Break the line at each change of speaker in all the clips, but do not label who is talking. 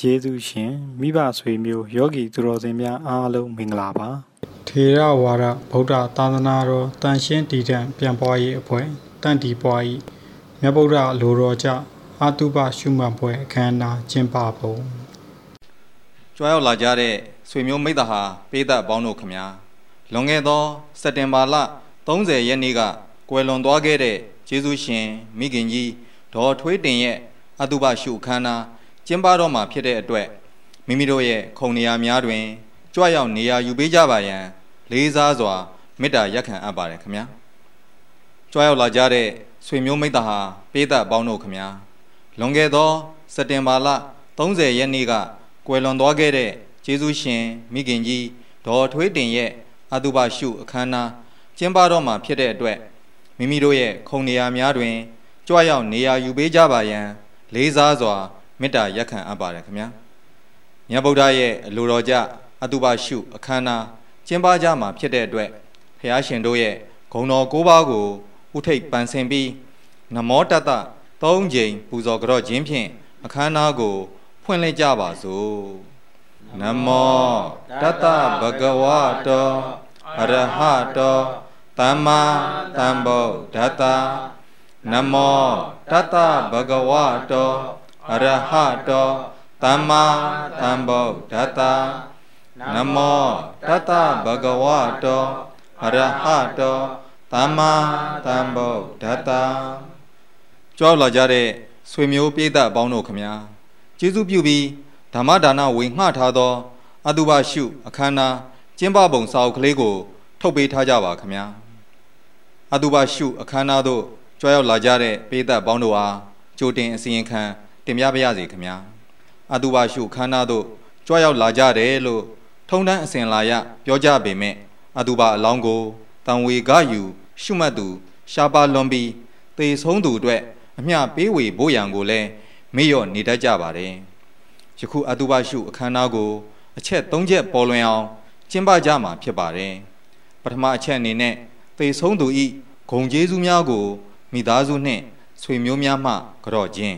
ယေရှုရှင်မိဘဆွေမျိုးယောဂီသူတော်စင်များအားလုံးမင်္ဂလာပါ
ထေရဝါဒဗုဒ္ဓသာသနာတော်တန်ရှင်းတည်တံ့ပြန်ပွားရေးအဖွဲ့တန်တီပွား၏မြတ်ဗုဒ္ဓလိုတော်ကြအာတုပရှုမှတ်ပွဲအခမ်းအနားကျင်းပပုံ
ကြွားရောက်လာကြတဲ့ဆွေမျိုးမိသားဟာပေးသက်ပေါင်းတို့ခမညာလွန်ခဲ့သောစက်တင်ဘာလ30ရက်နေ့ကကွယ်လွန်သွားခဲ့တဲ့ကျေးဇူးရှင်မိခင်ကြီးဒေါ်ထွေးတင်ရဲ့အတုပရှုခန္ဓာ ကျင်းပတော့မှာဖြစ်တဲ့အတွက်မိမိတို့ရဲ့ခုံနေရာများတွင်ကြွရောက်နေရာယူပေးကြပါရန် လေးစားစွာမေတ္တာရက်ခံအပ်ပါတယ်ခင်ဗျာကြွရောက်လာကြတဲ့ဆွေမျိုးမိသားဟာပေးသက်ပေါင်းတို့ခင်ဗျာလွန်ခဲ့သောစက်တင်ဘာလ30ရက်နေ့ကကွယ်လွန်သွားခဲ့တဲ့ကျေးဇူးရှင်မိခင်ကြီးဒေါ်ထွေးတင်ရဲ့အတုပရှုအခမ်းအနားကျင်းပတော့မှာဖြစ်တဲ့အတွက်မိမိတို့ရဲ့ခုံနေရာများတွင်ကြွရောက်နေရာယူပေးကြပါရန် လေးစားစွာ မေတ္တာရက်ခံအပ်ပါတယ်ခင်ဗျာမြတ်ဗုဒ္ဓရဲ့အလိုတော်ကြအတုပရှု အခမ်းအနားကျင်းပကြမှာဖြစ်တဲ့အတွက်ဖះရှင်တို့ရဲ့ဂုဏ်တော်၉ပါးကိုဥထိတ်ပန်ဆင်ပြီးနမောတတ၃ကြိမ်ပူဇော်ကြော့ခြင်းဖြင့်အခမ်းအနားကို ဖွင့်လှစ်ကြပါစို့နမောတတဗဂဝတောအရဟတောသမ္မာသမ္ဗုဒ္ဓတ္တနမောတတဗဂဝတော အရဟတောသမ္မာသမ္ဗုဒ္ဓတ္တနမောတတဗဂဝတောအရဟတောသမ္မာသမ္ဗုဒ္ဓတ္တကြောက်လာကြတဲ့ဆွေမျိုးပြေးသက်အပေါင်းတို့ခမညာကျေးဇူးပြုပြီးဓမ္မဒါနဝေငှထားသောအတုပရှု အခမ်းအနားကျင်းပပုံစာအုပ်ကလေးကို ထုတ်ပေးထားကြပါခမညာအတုပရှုအခမ်းအနားသို့ကြွရောက်လာကြတဲ့ပေးသက်ပေါင်းတို့အားကြိုတင်အစီရင်ခံ တင်ပြပါရစေခမညာအတုပရှုအခမ်းအနားသို့ကြွရောက်လာကြတယ်လို့ထုံတန်းအစဉ်လာရပြောကြပေမဲ့အတုပအလောင်းကိုတန်ဝေကယူရှုမှတ်သူ ရှားပါလွန်ပြီးသေဆုံးသူအတွက်အမျှပေးဝေဖို့ရန်ကိုလည်းမေ့လျော့နေတတ်ကြပါတယ်ယခုအတုပရှုအခမ်းအနားကိုအချက်၃ချက်ပေါ်လွင်အောင်ကျင်းပကြမှာဖြစ်ပါတယ်ပထမအချက်အနေနဲ့သေဆုံးသူဤဂုံကျေးဇူးများကိုမိသားစုနှင့်ဆွေမျိုးများမှကြော့ခြင်း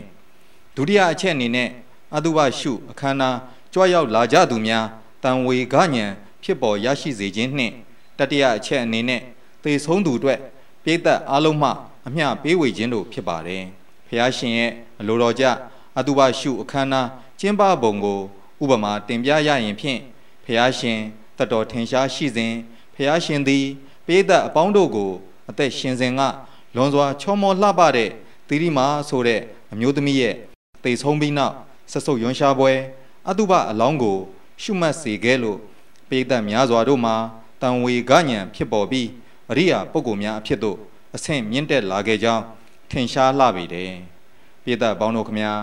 ဒုတိယအချက်အနေနဲ့အတုပရှုအခမ်းအနားကြွရောက်လာကြသူများတန်ဝေကညံဖြစ်ပေါ်ရရှိစေခြင်းနှင့်တတိယအချက်အနေနဲ့သေဆုံးသူအတွက်ပြိတ္တအားလုံးမှအမျှပေးဝေခြင်းတို့ဖြစ်ပါတယ်ဖះရှင်ရဲ့အလိုတော်ကြအတုပရှုအခမ်းအနားကျင်းပပုံကိုဥပမာတင်ပြရရင်ဖြင့်ဖះရှင်တတော်ထင်ရှားရှိစဉ်ဖះရှင်သည်ပိဋကအပေါင်းတို့ကိုအသက်ရှင်စဉ်ကလွန်စွာချောမောလှပတဲ့သီရိမာဆိုတဲ့အမျိုးသမီးရဲ့ တိတ်ဆုံးပြီးနောက်ဆက်ဆုပ်ယွန်ရှားပွဲအတုပအလောင်းကို ရှုမှတ်စေခဲ့လို့ပိဋကများစွာတို့မှာတန်ဝေကညံဖြစ်ပေါ်ပြီးအရိယာပုဂ္ဂိုလ်များအဖြစ်သို့အဆင့်မြင့်တက်လာခဲ့ကြောင်းထင်ရှားလှပေတယ်ပိဋကပေါင်းတို့ခမညာ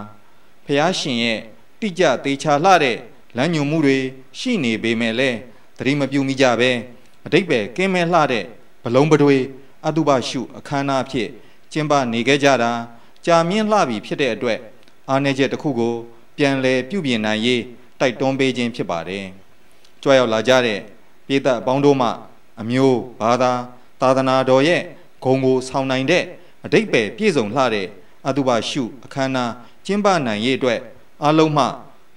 ဖះရှင်ရဲ့တိကျသေးချာလှတဲ့လမ်းညွန်မှုတွေရှိနေပေမဲ့လည်းသတိမပြုမိကြပဲအတိတ်ပဲကင်းမဲ့လှတဲ့ဘလုံးပတွေအတုပရှုအခမ်းအနားဖြစ်ကျင်းပနေခဲ့ကြတာကြာမြင့်လှပြီဖြစ်တဲ့အတွက် အားနည်းချက်တစ်ခုကို ပြန်လည်ပြုပြင်နိုင်ရေးတိုက်တွန်းပေးခြင်းဖြစ်ပါတယ်။ကြွရောက်လာကြတဲ့ပြည်သက်အပေါင်းတို့မှအမျိုးဘာသာသာသနာတော်ရဲ့ဂုံကိုဆောင်နိုင်တဲ့အတိတ်ပဲပြည့်စုံလှတဲ့အတုပရှုအခမ်းအနားကျင်းပနိုင်ရေးအတွက်အလုံးမှ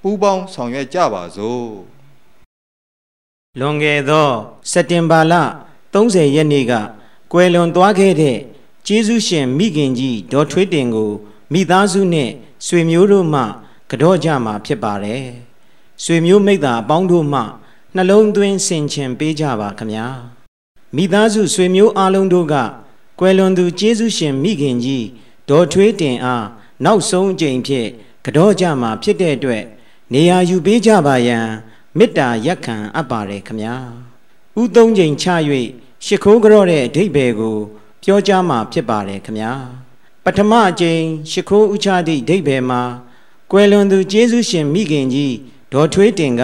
ပူးပေါင်းဆောင်ရွက်ကြပါစို့
လွန်ခဲ့သောစက်တင်ဘာလ30ရက်နေ့ကကွယ်လွန်သွားခဲ့တဲ့ကျေးဇူးရှင်မိခင်ကြီးဒေါ်ထွေးတင်ကို မိသားစုနဲ့ဆွေမျိုးတို့မှကြော့ကြမှာဖြစ်ပါတယ်ဆွေမျိုးမိသားအပေါင်းတို့မှနှလုံးသွင်းဆင်ခြင်ပေးကြပါခမညာမိသားစုဆွေမျိုးအားလုံးတို့ကကွယ်လွန်သူကျေးဇူးရှင်မိခင်ကြီးဒေါ်ထွေးတင်အားနောက်ဆုံးအကြိမ်ဖြစ်ကြော့ကြမှာဖြစ်တဲ့အတွက်နေရာယူပေးကြပါရန်မေတ္တာရက်ခံအပ်ပါတယ်ခမညာဥသုံးချိန်ချ၍ရှ िख ိုးကြော့တဲ့အဓိပ္ပာယ်ကို ပြောကြားမှာဖြစ်ပါတယ်ခမညာ ပထမအကြိမ်ရှ िख ိုးဥချသည့်အဓိပ္ပာယ်မှာကွယ်လွန်သူကျေးဇူးရှင်မိခင်ကြီးဒေါ်ထွေးတင်က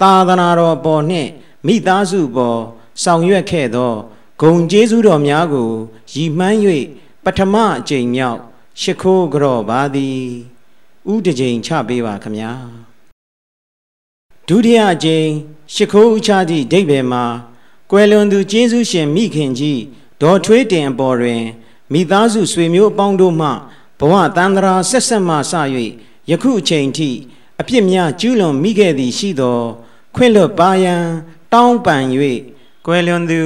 သာသနာတော်ပေါ်နှင့်မိသားစုပေါ်ဆောင်ရွက်ခဲ့သောဂုံကျေးဇူးတော်များကိုရည်မှန်း၍ပထမအကြိမ်မြောက်ရှ िख ိုးကြော့ပါသည်ဥတကြိမ်ချပေးပါခမညာဒုတိယအကြိမ်ရှ िख ိုးဥချသည့်အဓိပ္ပာယ်မှာကွယ်လွန်သူကျေးဇူးရှင်မိခင်ကြီးဒေါ်ထွေးတင်အပေါ်တွင် မိသားစုဆွေမျိုးအပေါင်းတို့မှဘဝတန်ត្រာဆက်ဆက်မှစ၍ယခုအချိန်ထိ အပြစ်များကျူးလွန်မိခဲ့သည်ရှိသော ခွင့်လွတ်ပါယံတောင်းပန်၍ကွယ်လွန်သူ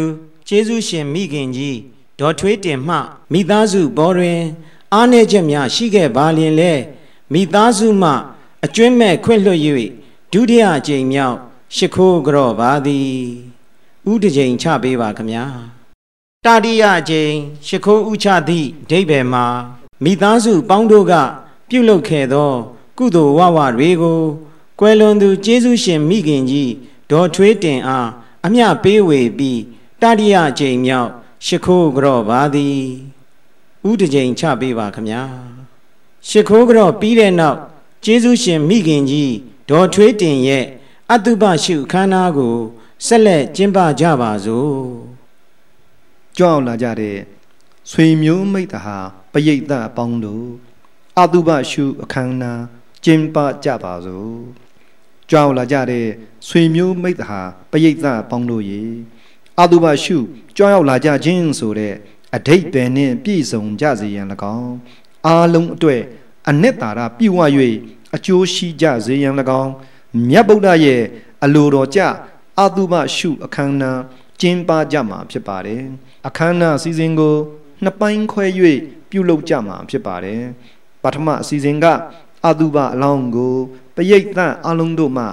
ကျေးဇူးရှင်မိခင်ကြီးဒေါ်ထွေးတင်မှမိသားစုဘောတွင် အားနည်းချက်များရှိခဲ့ပါလျင်လဲမိသားစုမှ အကျွင့်မဲ့ခွင့်လွတ်၍ဒုတိယအကြိမ်မြောက်ရှ िख ိုးကြော့ပါသည်ဥတကြိမ်ချပေးပါခမညာ တတိယအကြိမ်ရှ िख ိုးဥချသည့်ဒိဗေမှာမိသားစုပေါင်းတို့ကပြုလုပ်ခဲ့သော ကုသိုလ်ဝဝတွေကိုကွယ်လွန်သူကျေးဇူးရှင်မိခင်ကြီးဒေါ်ထွေးတင်အားအမျှပေးဝေပြီးတတိယအကြိမ်မြောက်ရှ िख ိုးကြော့ပါသည်ဥတကြိမ်ချပေးပါခမညာရှ िख ိုးကြော့ပြီးတဲ့နောက်ကျေးဇူးရှင်မိခင်ကြီးဒေါ်ထွေးတင်ရဲ့အတုပရှုခန္ဓာကိုဆက်လက်ကျင်းပကြပါစို့
ကြောက်လာကြတဲ့ဆွေမျိုးမိတ်တဟာပရိတ်သအပေါင်းတို့အတုပရှုအခမ်းအနားကျင်းပကြပါစို့ကြောက်လာကြတဲ့ဆွေမျိုးမိတ်တဟာပရိတ်သအပေါင်းတို့ရေအတုပရှုကြောက်ရောက်လာကြခြင်းဆိုတဲ့အဓိပ္ပာယ်နဲ့ပြည့်စုံကြစေရန်၎င်းအားလုံးအတွက်အနှစ်သာရပြည့်ဝ၍အကျိုးရှိကြစေရန်၎င်းမြတ်ဗုဒ္ဓရဲ့အလိုတော်ကြအတုပရှုအခမ်းအနားကျင်းပကြမှာဖြစ်ပါတယ် အခမ်းအနားအစီအစဉ်ကိုနှစ်ပိုင်းခွဲ၍ပြုလုပ်ကြမှာဖြစ်ပါတယ်ပထမအစီအစဉ်ကအတုပအလောင်းကိုပရိတ်သန့်အလုံးတို့မှ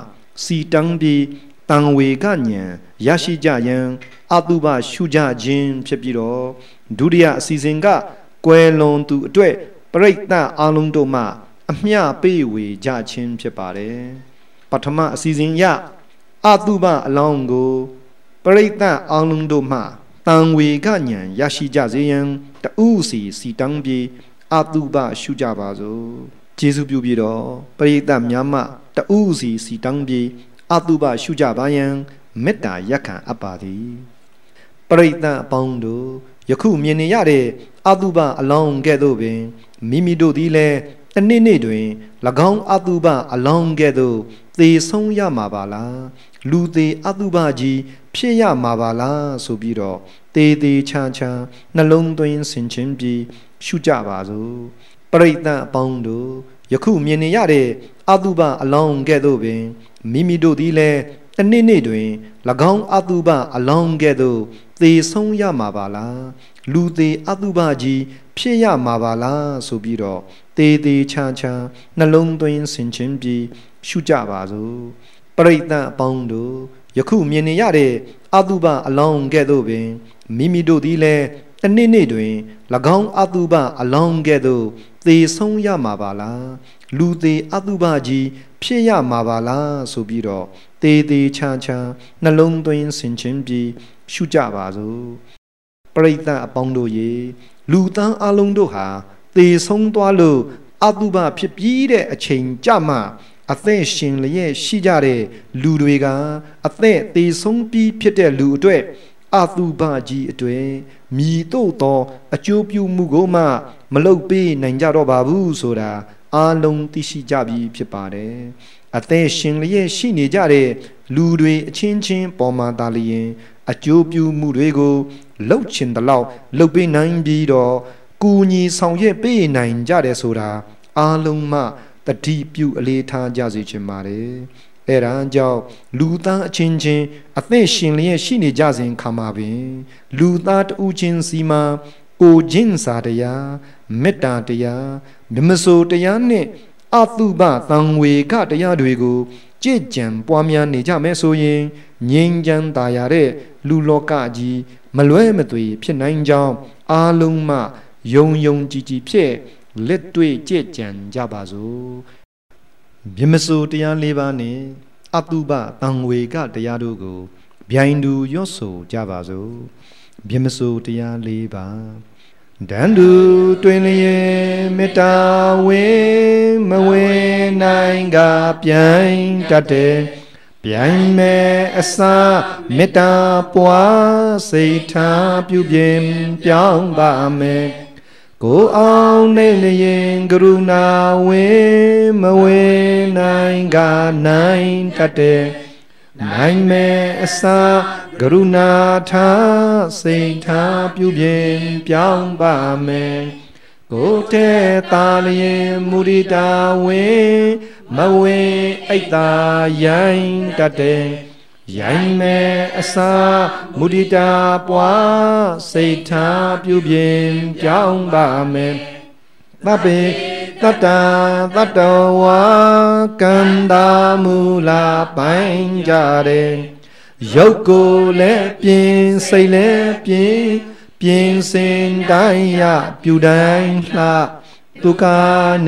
စီတန်းပြီးတန်ဝေကညံရရှိကြရန်အတုပရှုကြခြင်းဖြစ်ပြီးတော့ဒုတိယအစီအစဉ်ကကွယ်လွန်သူအတွက်ပရိတ်သန့်အလုံးတို့မှအမျှပေးဝေကြခြင်းဖြစ်ပါတယ်ပထမအစီအစဉ်ရအတုပအလောင်းကိုပရိသတ်အောင်လုံးတို့မှ တန်ဝေကညံရရှိကြစေရန်တူးစီစီတန်းပြေအတုပရှုကြပါစို့ကျေးဇူးပြုပြီးတော့ပရိသတ်များမှတူးစီစီတန်းပြေအတုပရှုကြပါယံမေတ္တာရက်ခံအပ်ပါသည်ပရိသတ်အပေါင်းတို့ယခုမြင်နေရတဲ့အတုပအလောင်းကဲ့သို့ပင်မိမိတို့သည်လည်းတနေ့နေ့တွင်၎င်းအတုပအလောင်းကဲ့သို့သေဆုံးရမှာပါလား လူသေးအတုပကြီးဖြစ်ရမှာပါလားဆိုပြီးတော့တေးသေးချာချာနှလုံးသွင်းဆင်ခြင်ပြီးရှုကြပါစို့ပရိသတ်အပေါင်းတို့ယခုမြင်နေရတဲ့အတုပအလောင်းကဲ့သို့ပင်မိမိတို့သည်လည်းတနေ့နေ့တွင်၎င်းအတုပအလောင်းကဲ့သို့သေဆုံးရမှာပါလားလူသေးအတုပကြီးဖြစ်ရမှာပါလားဆိုပြီးတော့တေးသေးချာချာနှလုံးသွင်းဆင်ခြင်ပြီးရှုကြပါစို့ ပရိသတ်အပေါင်းတို့ယခုမြင်နေရတဲ့အတုပအလောင်းကဲ့သို့ပင်မိမိတို့သည်လည်းတနေ့နေ့တွင်၎င်းအတုပအလောင်းကဲ့သို့သေဆုံးရမှာပါလားလူသေးအတုပကြီးဖြစ်ရမှာပါလားဆိုပြီးတော့တေးသေးချာချာနှလုံးသွင်းဆင်ခြင်ပြီးရှုကြပါစို့ပရိသတ်အပေါင်းတို့ရေလူသားအလုံးတို့ဟာသေဆုံးသွားလို့အတုပဖြစ်ပြီးတဲ့အချိန်ကြမှာ အသက်ရှင်လျက်ရှိကြတဲ့လူတွေကအသက်သေဆုံးပြီးဖြစ်တဲ့လူအတွက်အတုပကြီးအတွေ့မြည်တို့သော အကျိုးပြုမှုကိုမှ မလုပ်ပေးနိုင်ကြတော့ပါဘူးဆိုတာအားလုံးသိရှိကြပြီဖြစ်ပါတယ်အသက်ရှင်လျက်ရှိနေကြတဲ့လူတွေအချင်းချင်းပေါ်မှာတာလျင် အကျိုးပြုမှုတွေကိုလှုပ်ချင်တဲ့လောက်လှုပ်ပေးနိုင်ပြီးတော့ကူညီဆောင်ရွက်ပေးနိုင်ကြတယ်ဆိုတာအားလုံးမှ တတိပြုအလေးထားကြစေချင်ပါတယ်အဲဒါကြောင့်လူသားအချင်းချင်းအသက်ရှင်လျက်ရှိနေကြစဉ်ခါမှာပင် လူသားတူချင်းစီမှာကိုချင်းစာတရားမေတ္တာတရားမြမဆိုတရားနဲ့အတုပသံဝေကတရားတွေကိုကြည်ကြံပွားများနေကြမယ်ဆိုရင်ငြိမ်းချမ်းသာရတဲ့လူလောကကြီးမလွဲမသွေ ဖြစ်နိုင်ကြောင်းအားလုံးမှယုံယုံကြည်ကြည်ဖြစ် လက်တွေ့ကြည်ကြံကြပါစို့မြမစိုးတရား၄ပါးနဲ့အတုပတံဝေကတရားတို့ကိုဗျိုင်တူရွတ်ဆိုကြပါစို့မြမစိုးတရား၄ပါးဒန္တုတွင်လျင်မေတ္တာဝေမဝေနိုင်ကပြိုင်တတ်တဲ့ပြိုင်မဲ့အစာမေတ္တာပွားစိတ်ထားပြုပြင်ပြောင်းပါမယ် ကိုအောင်နေလျင်ကရုဏာဝေမဝေနိုင်ကနိုင်တတ်တဲ့နိုင်မဲ့အစာကရုဏာထားစိတ်ထားပြုပြင်ပြောင်းပါမယ်ကိုတဲသာလျင်မူရိတာဝင်မဝင်အိတ်သာရိုင်းတတ်တဲ့ ရိုင်းမဲ့အစာမုဒိတာပွားစိတ်ထားပြုပြင်ပြောင်းပါမယ်သဗ္ဗေတတ္တတတ္တဝါကန္တာမူလာပိုင်းကြတဲ့ရုပ်ကိုလည်းပြင်စိတ်လည်းပြင်ပြင်စင်တိုင်းရပြူတိုင်းလှဒုက္ခ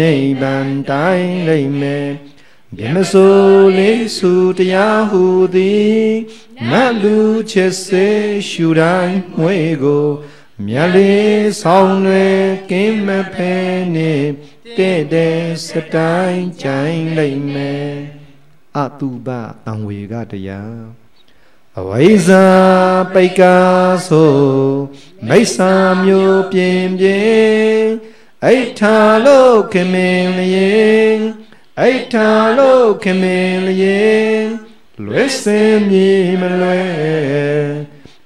နိဗ္ဗာန်တိုင်းလိမ့်မယ် မြမစိုးလေးစုတရားဟူသည်မလူချစ်စေရှူတိုင်းမွေကိုမြတ်လေးဆောင်လွယ်ကင်းမဖဲနေတဲ့တဲ့စတိုင်းကြိုင်လိမ့်မယ်အတုပအံဝေကတရားအဝိဇ္ဇာပိတ်ကာဆိုမိစ္ဆာမျိုးပြင်းပြင်းအိဋ္ဌာလို့ခင်မင်းလျင် အိဋ္ဌာလို့ခင်မင်းလျင်လွဲစင်မြေမလွဲ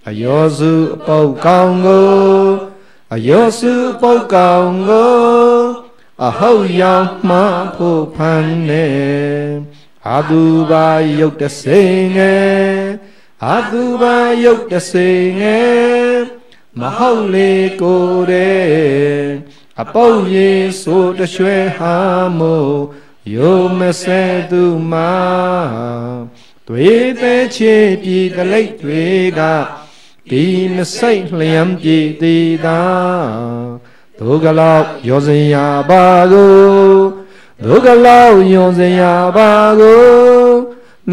အယောစုအပုတ်ကောင်းကိုအယောစုအပုတ်ကောင်းကိုအဟုတ်ရောက်မှဖို့ဖန်နေအာသူပါယုတ်တစိငယ်အာသူပါယုတ်တစိငယ်မဟုတ်လေကိုယ်တဲ့အပုတ်ရေဆိုတရွှဲဟာမို့ ယုံမဆဲသူမှာတွေ့တဲ့ချေပြည်တလိတ်တွေကဒီမစိတ်လျံပြည်သေးသာဒုကလောက်ရောစင်ရပါကိုဒုကလောက်ရောစင်ရပါကို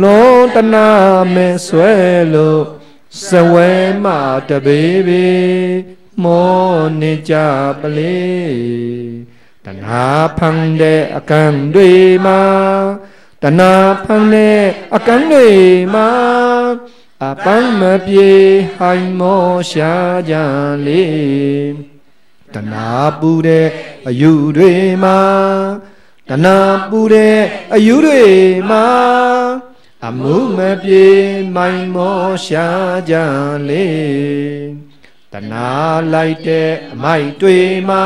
လုံးတနာမဲဆွဲလို့စဝဲမတပေပေမောနေကြပလေ တဏှာဖန်တဲ့အကံတွေမှာတဏှာဖန်တဲ့အကံတွေမှာအပန်းမပြေဟိုင်မောရှာကြလေတဏှာပူတဲ့အယူတွေမှာတဏှာပူတဲ့အယူတွေမှာအမှုမပြေမိုင်မောရှာကြလေတဏှာလိုက်တဲ့အမိုက်တွေမှာ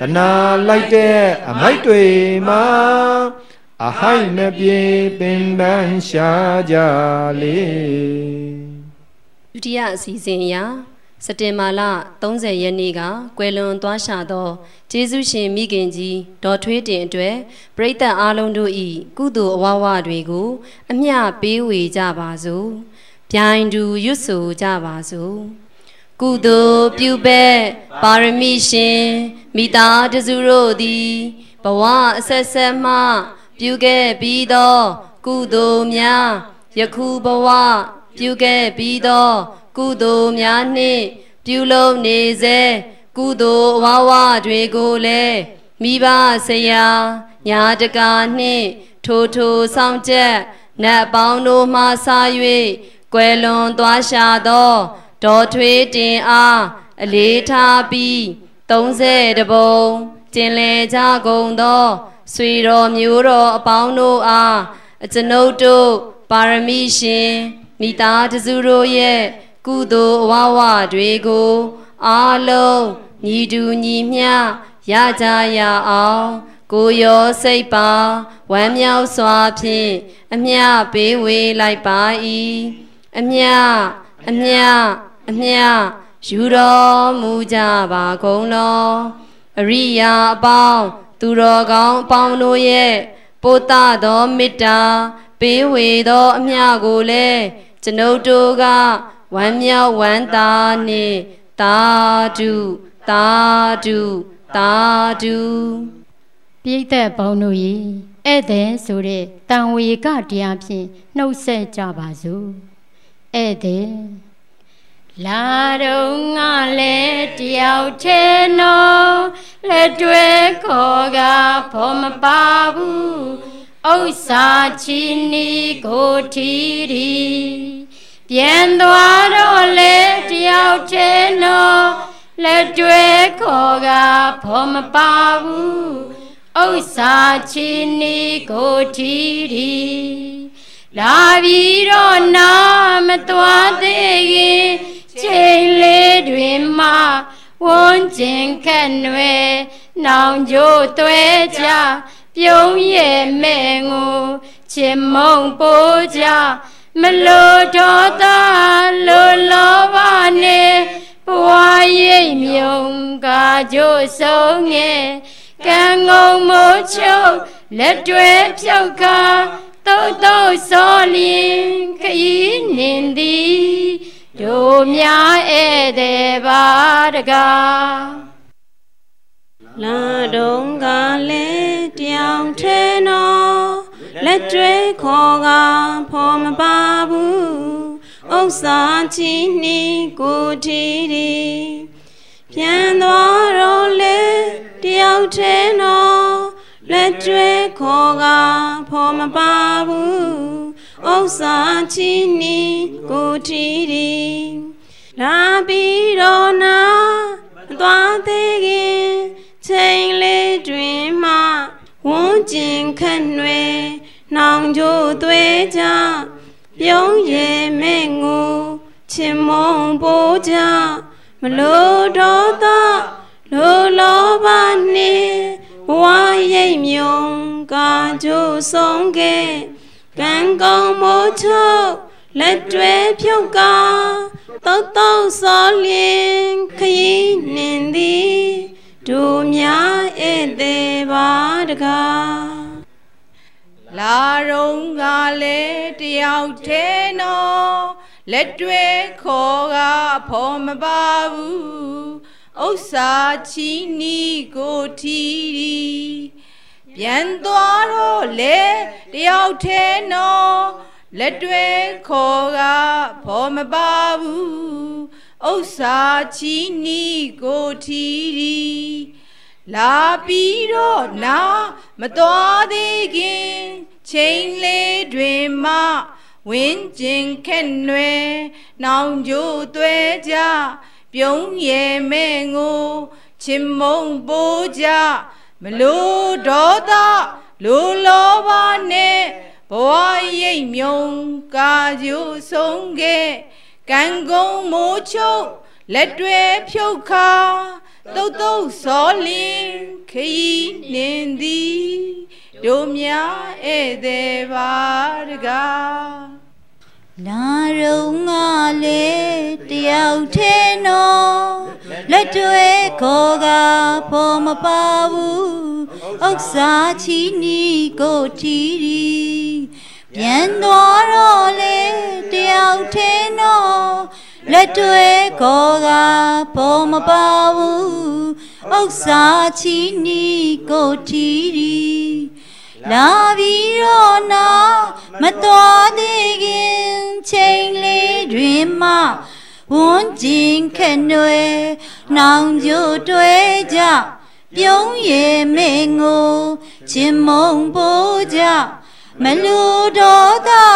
တဏှာလိုက်တဲ့အမိုက်တွေမှာအဟိုက်မပြေပင်ပန်းရှာကြလေ
ဒုတိယအစီအစဉ်အရစတင်မာလ30ရက်နေ့ကကွယ်လွန်သွားရှာသောကျေးဇူးရှင်မိခင်ကြီးဒေါ်ထွေးတင်အတွက်ပရိသတ်အားလုံးတို့၏ကုသိုလ်အဝဝတွေကို အမျှပေးဝေကြပါစို့ပြိုင်တူရွတ်ဆိုကြပါစို့ ကုသိုလ်ပြုပဲ့ပါရမီရှင်မိသားတစုတို့သည်ဘဝအဆက်ဆက်မှပြုခဲ့ပြီးသောကုသိုလ်များယခုဘဝပြုခဲ့ပြီးသောကုသိုလ်များနှင့်ပြုလုပ်နေစေကုသိုလ်အဝဝတွေကိုလည်းမိဘဆရာညာတကာနှင့်ထိုထိုဆောင်ချက်နတ်ပေါင်းတို့မှဆာ၍ကွယ်လွန်သွားရှာသော ဒေါ်ထွေးတင်အားအလေးထားပြီး30တပုံကျင်လေကြကုန်သောဆွေတော်မျိုးတော်အပေါင်းတို့အားအကျွန်ုပ်တို့ပါရမီရှင်မိသားတစုတို့ရဲ့ကုသိုလ်အဝဝတွေကိုအားလုံးညီတူညီမျှရကြရအောင်ကိုရောစိတ်ပါဝမ်းမြောက်စွာဖြင့်အမျှပေးဝေလိုက်ပါ၏အမျှအမျှ အမျှယူတော်မူကြပါကုန်လောအရိယာအပေါင်းသူတော်ကောင်းအပေါင်းတို့ရဲ့ပို့တသောမေတ္တာပေးဝေသောအမျှကိုလည်းကျွန်ုပ်တို့ကဝမ်းမြောက်ဝမ်းသာနှင့်သာဓုသာဓုသာဓု
ပြိသက်ပေါင်းတို့၏ဧည့်သည်ဆိုတဲ့တန်ဝေကတရားဖြင့်နှုတ်ဆက်ကြပါစို့ဧည့်သည် လာတော့ငါလဲတယောက်ချေနော်လက်တွဲခေါ်ကဖော်မပါဘူးဥစ္စာချီနီကိုထီရီပြန်သွားတော့လေတယောက်ချေနော်လက်တွဲခေါ်ကဖော်မပါဘူးဥစ္စာချီနီကိုထီရီလာပြီးတော့နာမသွားသေးခင် ချိန်လေးတွင်မှဝန်းကျင်ခက်နွယ်နောင်ကြိုးသွဲကြပြုံးရဲ့မဲ့ငိုချင်မုံပိုးကြမလို့တော်သာလိုလောဘနဲ့ဘဝရိပ်မြုံကာကြိုးဆုံးငယ်ကံငုံမိုးချုပ်လက်တွဲဖြုတ်ကာတုတ်တုတ်စောလင်းခရီးနှင်သည် တို့များဧည့်သည်ပါတကား
လာတုံးကလည်းတယောင်ထဲနော်လက်တွဲခေါ်ကဖော်မပါဘူးဥစ္စာချီနှီးကိုတီတီပြန်သွားတော့လေတယောက်ထဲနော်လက်တွဲခေါ်ကဖော်မပါဘူး ဥစ္စာချီနှီးကိုတီတီလာပြီးတော့နာမသွားသေးခင်ချိန်လေးတွင်မှဝန်းကျင်ခန့်ွယ်နှောင်ကြိုးသွဲကြပြုံးရည်မဲ့ငိုချင်မုံပိုးကြမလို့တော့သာလိုလောဘနှင့်ဘဝရိပ်မြုံကာကြိုးဆုံးခဲ့ ကံကောင်းမိုးချုပ်လက်တွဲဖြုတ်ကာတုတ်တုတ်စောလင်းခရီးနှင်သည်တို့များဧည့်သည်ပါတကား
လာရုံကလည်းတယောက်တည်းနော်လက်တွဲခေါ်ကဖော်မပါဘူးဥစ္စာချီနီကိုထီရီ ပြန်သွားတော့လေတယောက်တည်းနော်လက်တွဲခေါ်ကဖော်မပါဘူးဥစ္စာချီနီကိုထီရီလာပြီးတော့နာမတော်သေးခင်ချိန်လေးတွင်မှဝင်းကျင်ခက်နွယ်နောင်ကြိုးသွဲကြပြုံးရဲ့မဲ့ငိုချင်မုံပိုးကြ မလို့ဒေါသလူလောဘနဲ့ဘဝရိပ်မြုံကာကြိုးဆုံးခဲ့ကံကုန်မိုးချုပ်လက်တွဲဖြုတ်ခါတုတ်တုတ်စောလင်းခရီးနှင်သည်တို့များဧည့်သည်ပါတကား
လာရုံငါလေတယောက်ထဲနော်လက်တွဲခေါ်ကဖော်မပါဘူးဥစ္စာချီနီကိုတီရီပြန်သွားတော့လေတယောက်ထဲနော်လက်တွဲခေါ်ကဖော်မပါဘူးဥစ္စာချီနီကိုတီရီ လာပြီးတော့နာမတော်သေးခင်ချိန်လေးတွင်မှဝန်းကျင်ခက်နွယ်နောင်ကြိုတွဲကြပြုံးရည်မဲငိုချင်မုံပိုးကြမလူတော့သာ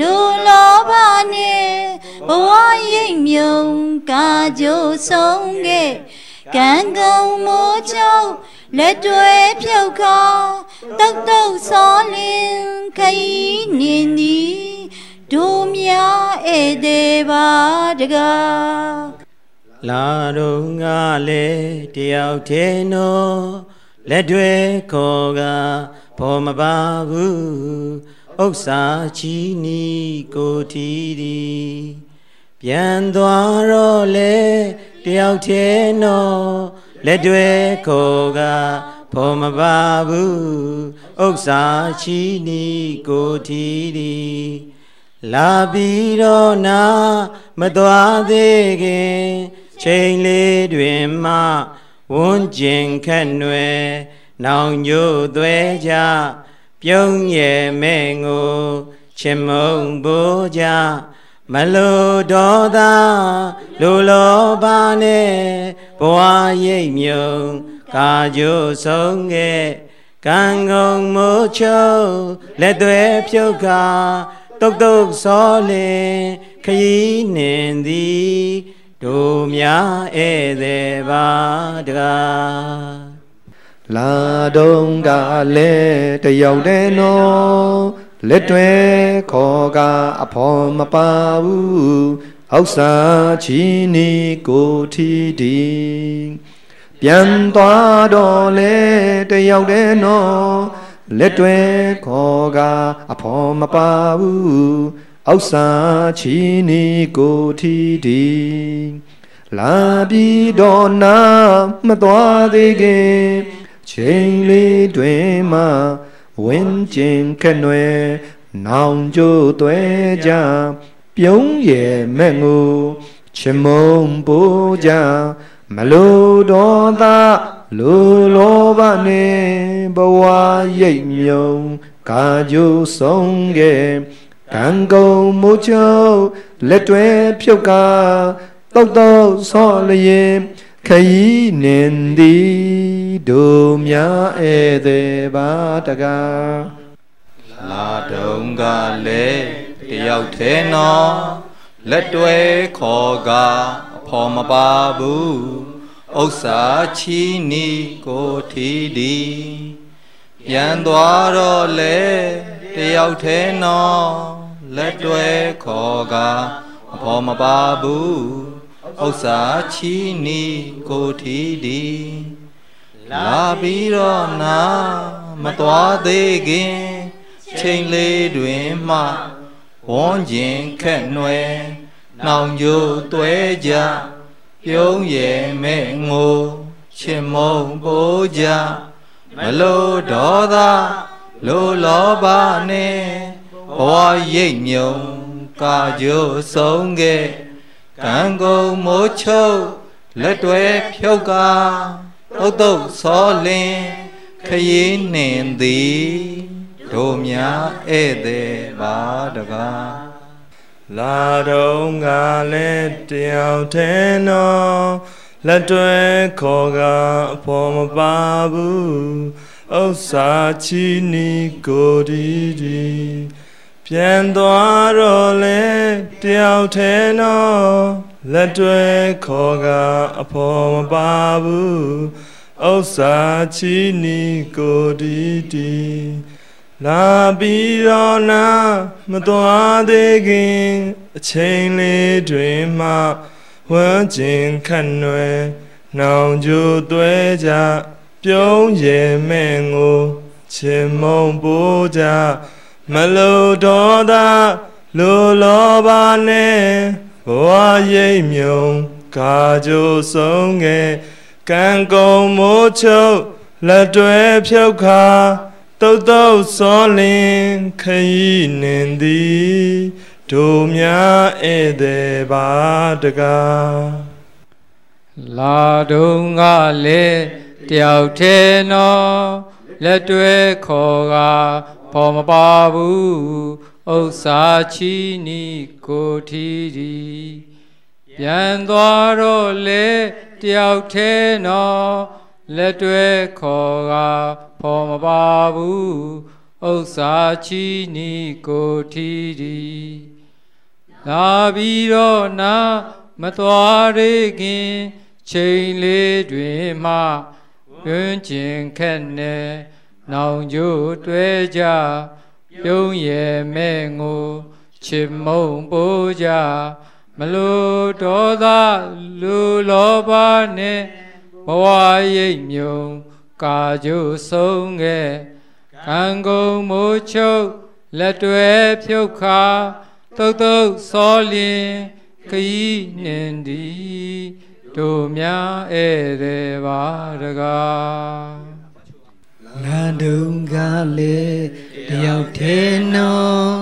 လူလောဘနဲ့ဘဝရိပ်မြုံကာကြိုးဆုံးခဲ့ကံကုန်မိုးချုပ် လက်တွဲဖြုတ်ခါတုတ်တုတ်စောလင်းခရီးနင်းသည်တို့များဧည့်သည်ပါတကား
လာတော့ငါလေတယောက်တည်းနော်လက်တွေခေါ်ကဘောမပါဘူးဥစ္စာချီနီကိုတီတီပြန်သွားတော့လေတယောက်တည်းနော် လက်တွေခေါ်ကဘောမပါဘူးဥစ္စာချီနီကိုတီတီလာပြီးတော့နာမသွားသေးခင်ချိန်လေးတွင်မှဝန်းကျင်ခက်နွယ်နောင်ညို့သွဲကြပြုံးရဲ့မဲ့ငိုချင်မုံဘိုးကြမလိုတော့သာလူလောဘနဲ့ ဘဝရိပ်မြုံကာကြိုးဆုံးခဲ့ကံကုန်မိုးချုပ်လက်သွဲဖြုတ်ခါတုတ်တုတ်စောလင်ခရီးနှင်သည်တို့များဧည့်သည်ပါတကား
လာတုံးကလည်းတယောက်တည်းနော်လက်တွဲခေါ်ကအဖော်မပါဘူး အောက်စာချီနီကိုထီဒီပြန်သွားတော့လေတယောက်တည်းနော်လက်တွဲခေါ်ကအဖော်မပါဘူးအောက်စာချီနီကိုထီဒီလာပြီးတော့နာမသွားသေးခင်ချိန်လေးတွင်မှဝင်းကျင်ခက်နွယ်နောင်ကျိုးသွဲကြ ပြုံးရဲ့မဲ့ငိုချမုံပိုးကြမလိုတော့သာလိုလောဘနဲ့ဘဝရိပ်မြုံကာကြိုးဆုံးခဲ့ကံကုန်မိုးချုပ်လက်တွဲဖြုတ်ကာတုတ်တုတ်ဆော့လျင်ခရီးနင်သည်တို့များဧည့်သည်ပါတကား
လာတုံးကလည်း တယောက်သေးနော်လက်တွဲခေါ်ကအဖော်မပါဘူးဥစ္စာချီနီကိုထီဒီပြန်သွားတော့လေတယောက်သေးနော်လက်တွဲခေါ်ကအဖော်မပါဘူးဥစ္စာချီနီကိုထီဒီလာပြီးတော့နာမသွားသေးခင်ချိန်လေးတွင်မှ ဝန်းကျင်ခက်နွယ်နှောင်ကြိုးသွဲကြပြုံးရဲ့မဲ့ငိုချင်မုံပိုးကြမလို့ဒေါသလိုလောဘနဲ့ဘဝရိပ်မြုံကာကြိုးဆုံးခဲ့ကံကုန်မိုးချုပ်လက်တွဲဖြုတ်ကာတုတ်တုတ်စောလင်းခရီးနှင်သည် တို့များဧည့်သည်ပါတကား
လာတော့ငါလည်းတယောက်ထဲနော်လက်တွဲခေါ်ကအဖော်မပါဘူးဥစ္စာချီနီကိုဒီဒီပြန်သွားတော့လေတယောက်ထဲနော်လက်တွဲခေါ်ကအဖော်မပါဘူးဥစ္စာချီနီကိုဒီဒီ လာပြီးတော့နာမသွားသေးခင်အချိန်လေးတွင်မှဝမ်းကျင်ခတ်နွယ်နောင်ကြိုသွဲကြပြုံးရဲ့မဲ့ငိုချင်မုံပိုးကြမလိုတော့သာလိုလောဘနဲ့ဘဝရိပ်မြုံကာကြိုဆုံးငယ်ကံကုန်မိုးချုပ်လက်တွဲဖြုတ်ခါ တုတ်တုတ်စောလင်ခရီးနှင်သည်တို့များဧည့်သည်ပါတကား
လာတုံးကလည်းတယောက်ထဲနော်လက်တွဲခေါ်ကဖော်မပါဘူးဥစ္စာချီနီကိုထီဒီပြန်သွားတော့လေတယောက်ထဲနော်လက်တွဲခေါ်က ဖော်မပါဘူးဥစ္စာချီနီကိုထီဒီလာပြီးတော့နာမသွားရခင်ချိန်လေးတွင်မှတွင်ကျင်ခက်နေနောင်ကျိုးတွဲကြပြုံးရဲ့မဲ့ငိုချစ်မုံပိုးကြမလိုဒေါသလူလောဘနဲ့ဘဝရိပ်မြုံ ကာကြိုးဆုံးခဲ့ကံကုန်မိုးချုပ်လက်တွဲဖြုတ်ခါတုတ်တုတ်စောလျင်ခရီးနှင်သည်တို့များဧည့်သည်ပါတကား
လာတုံးကလည်းတယောက်ထဲနော်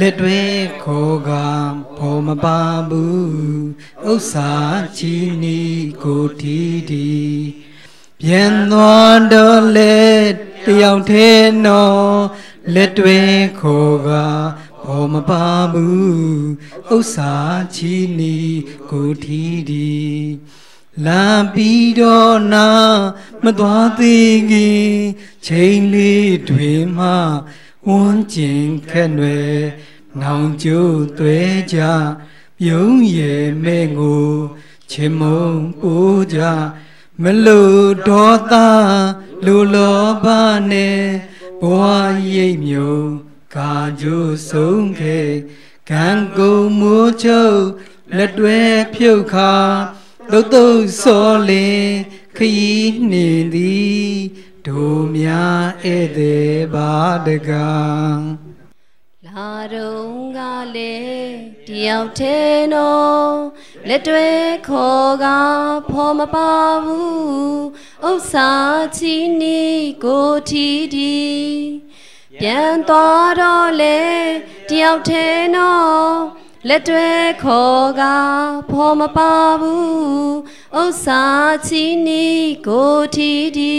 လက်တွဲခေါ်ကဖော်မပါဘူးဥစ္စာချီနီကိုတီတီ ပြန်သွားတော့လေတယောက်ထဲနော်လက်တွဲခေါ်ကဖော်မပါဘူးဥစ္စာချီနီကိုတီတီလာပြီးတော့နာမသွားသေးခင်ချိန်လေးတွေမှဝန်းကျင်ခက်နွယ်နောင်ကျိုးသွဲကြပြုံးရဲ့မဲ့ငိုချင်မုံပိုးကြ မလို့ဒေါသလူလောဘနဲ့ဘဝရိပ်မြုံကာကြိုးဆုံးခဲ့ကံကုန်မိုးချုပ်
လက်တွဲဖြုတ်ခါသုတ်သုတ်စောလင်ခยีနေသည်ဒိုများဧည့်သည်ဘာတကံ
လာတော့ကလေတယောက်သေးနော်လက်တွဲခေါ်ကဖော်မပါဘူးဥစ္စာချီနီကိုတီတီပြန်သွားတော့လေတယောက်သေးနော်လက်တွဲခေါ်ကဖော်မပါဘူးဥစ္စာချီနီကိုတီတီ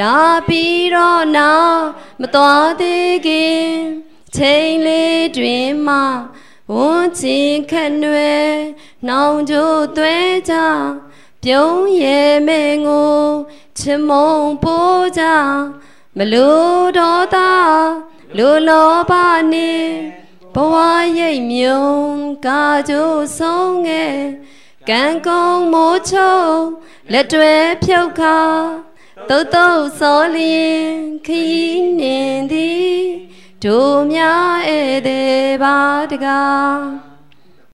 လာပြီးတော့နောက်မသွားသေးခင် ချိန်လေးတွင်မှဝန်းချင်ခက်နွယ်နောင်ကြိုးသွဲကြပြုံးရဲ့မဲငိုချမုံပိုးကြမလို့တော့သာလူလောပါနေဘဝရိတ်မြုံကာကြိုးဆုံးငယ်ကံကုံမိုးချုံလက်တွဲဖြုတ်ခါတုတ်တုတ်စောလျင်ခီးနေသည် တို့များဧည့်သည်ပါတကား